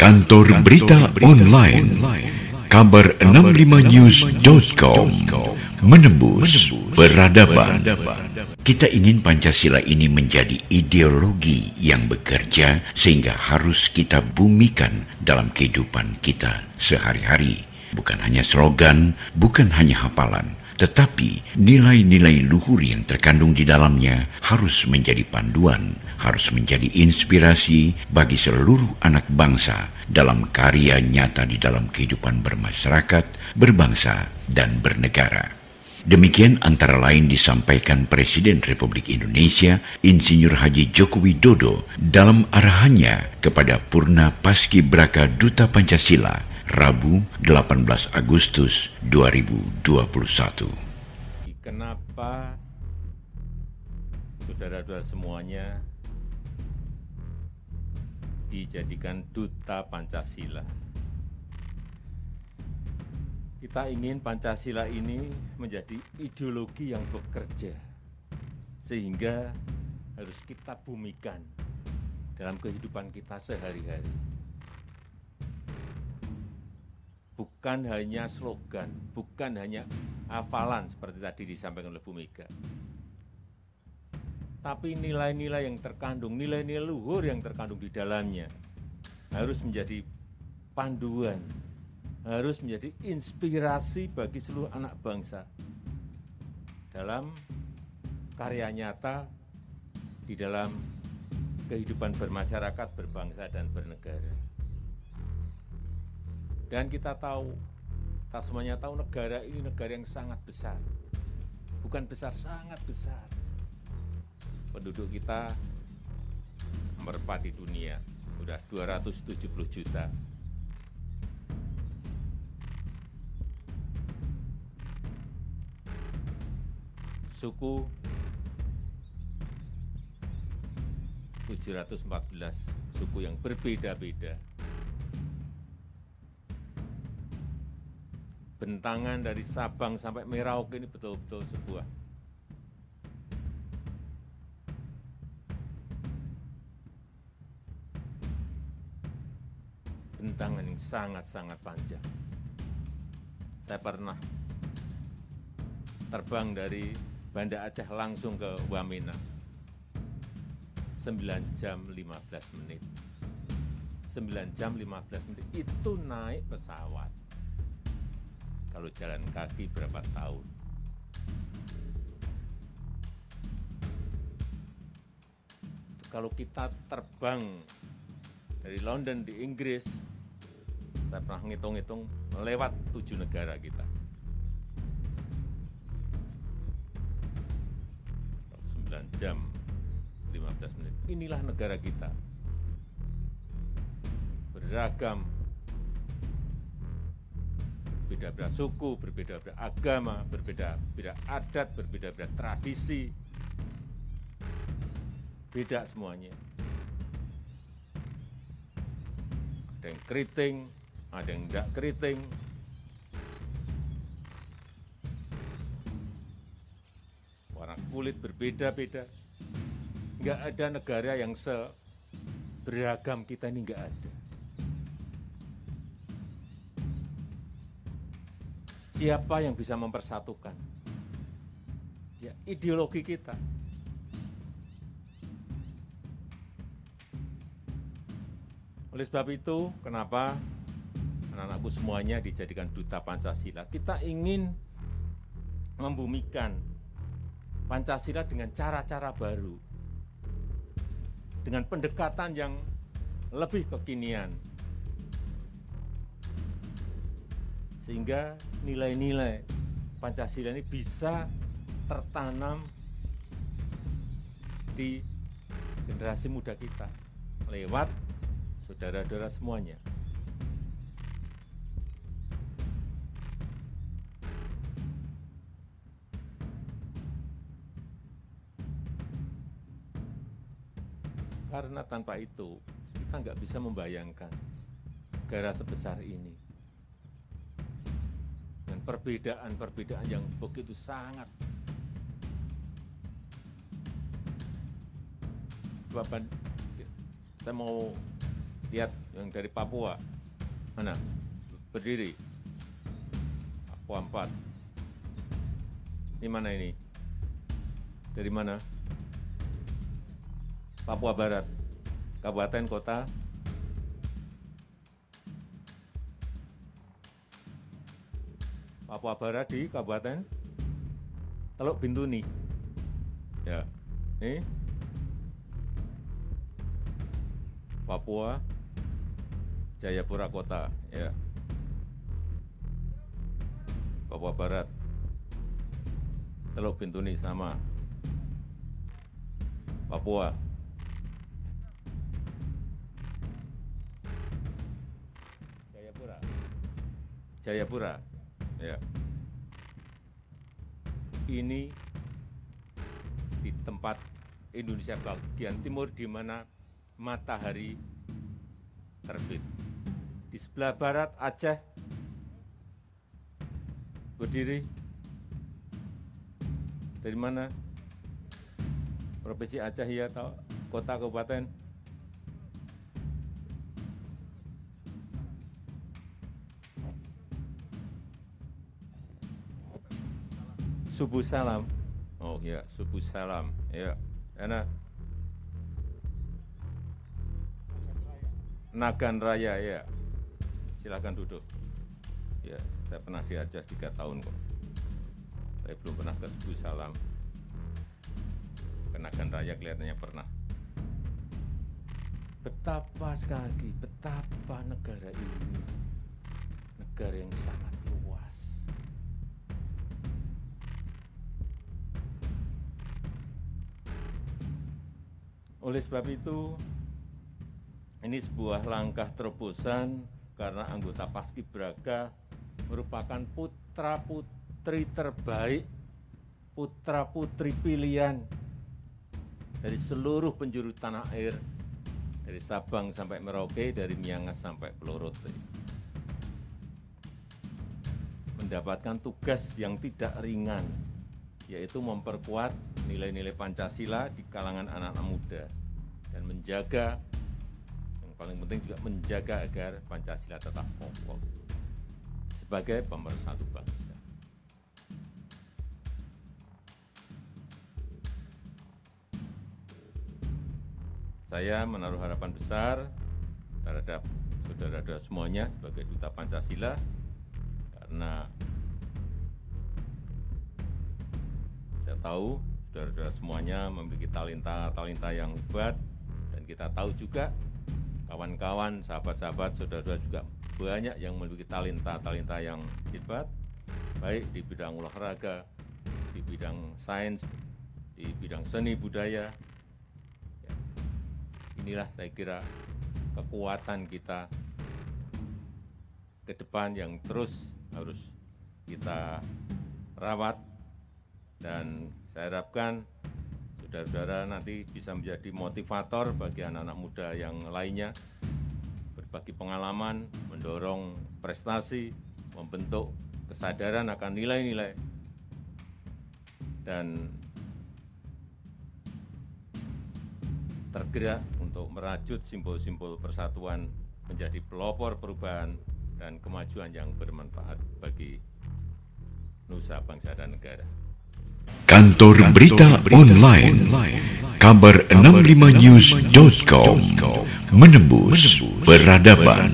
Kantor Berita Online Kabar 65news.com Menembus Peradaban. Kita ingin Pancasila ini menjadi ideologi yang bekerja sehingga harus kita bumikan dalam kehidupan kita sehari-hari. Bukan hanya slogan, bukan hanya hafalan, tetapi nilai-nilai luhur yang terkandung di dalamnya harus menjadi panduan, harus menjadi inspirasi bagi seluruh anak bangsa dalam karya nyata di dalam kehidupan bermasyarakat, berbangsa, dan bernegara. Demikian antara lain disampaikan Presiden Republik Indonesia Insinyur Haji Joko Widodo dalam arahannya kepada Purna Paskibraka Duta Pancasila Rabu 18 Agustus 2021. Kenapa saudara-saudara semuanya dijadikan duta Pancasila? Kita ingin Pancasila ini menjadi ideologi yang bekerja, sehingga harus kita bumikan dalam kehidupan kita sehari-hari. Bukan hanya slogan, bukan hanya hafalan seperti tadi disampaikan oleh Bu Mega. Tapi nilai-nilai yang terkandung, nilai-nilai luhur yang terkandung di dalamnya harus menjadi panduan harus menjadi inspirasi bagi seluruh anak bangsa dalam karya nyata di dalam kehidupan bermasyarakat, berbangsa, dan bernegara. Dan kita tahu, kita semuanya tahu negara ini negara yang sangat besar. Bukan besar, sangat besar. Penduduk kita nomor 4 di dunia, sudah 270 juta suku 714 suku yang berbeda-beda. Bentangan dari Sabang sampai Merauke ini betul-betul sebuah bentangan yang sangat-sangat panjang. Saya pernah terbang dari Banda Aceh langsung ke Wamena. 9 jam 15 menit. 9 jam 15 menit itu naik pesawat. Kalau jalan kaki berapa tahun? Kalau kita terbang dari London di Inggris, saya pernah ngitung-ngitung melewat tujuh negara kita. 9 jam 15 menit. Inilah negara kita. Beragam, berbeda-beda suku, berbeda-beda agama, berbeda-beda adat, berbeda-beda tradisi. Beda semuanya. Ada yang keriting, ada yang tidak keriting, warna kulit berbeda-beda. Nggak ada negara yang seberagam kita ini nggak ada. Siapa yang bisa mempersatukan? Ya, ideologi kita. Oleh sebab itu, kenapa anak-anakku semuanya dijadikan duta Pancasila? Kita ingin membumikan Pancasila dengan cara-cara baru, dengan pendekatan yang lebih kekinian, sehingga nilai-nilai Pancasila ini bisa tertanam di generasi muda kita lewat saudara-saudara semuanya. Karena tanpa itu, kita nggak bisa membayangkan negara sebesar ini. Perbedaan-perbedaan yang begitu sangat. Bapak, saya mau Lihat yang dari Papua. Mana? Berdiri. Papua 4. Ini mana ini? Dari mana? Papua Barat. Kabupaten, kota, Papua Barat di Kabupaten Teluk Bintuni. Ya, ini Papua Jayapura Kota, ya. Papua Barat, Teluk Bintuni sama. Papua. Jayapura. Jayapura. Ya. Ini di tempat Indonesia bagian timur di mana matahari terbit. Di sebelah barat Aceh berdiri dari mana? Provinsi Aceh ya atau kota kabupaten? Subuh salam. Oh ya, subuh salam. Ya, enak. Nagan Raya ya. Silakan duduk. Ya, saya pernah di Aceh tiga tahun kok. Saya belum pernah ke subuh salam. Ke Nagan Raya kelihatannya pernah. Betapa sekali lagi, betapa negara ini negara yang sangat Oleh sebab itu, ini sebuah langkah terobosan karena anggota Paskibraka merupakan putra-putri terbaik, putra-putri pilihan dari seluruh penjuru tanah air, dari Sabang sampai Merauke, dari Miangas sampai Pulau Rote. Mendapatkan tugas yang tidak ringan, yaitu memperkuat nilai-nilai Pancasila di kalangan anak-anak muda dan menjaga yang paling penting juga menjaga agar Pancasila tetap kokoh sebagai pemersatu bangsa. Saya menaruh harapan besar terhadap saudara-saudara semuanya sebagai duta Pancasila karena saya tahu saudara-saudara semuanya memiliki talenta-talenta yang hebat kita tahu juga kawan-kawan, sahabat-sahabat, saudara-saudara juga banyak yang memiliki talenta-talenta yang hebat baik di bidang olahraga, di bidang sains, di bidang seni budaya. Ya. Inilah saya kira kekuatan kita ke depan yang terus harus kita rawat dan saya harapkan saudara-saudara nanti bisa menjadi motivator bagi anak-anak muda yang lainnya berbagi pengalaman, mendorong prestasi, membentuk kesadaran akan nilai-nilai dan tergerak untuk merajut simbol-simbol persatuan menjadi pelopor perubahan dan kemajuan yang bermanfaat bagi nusa bangsa dan negara. Kantor Berita Online Kabar65news.com Menembus Peradaban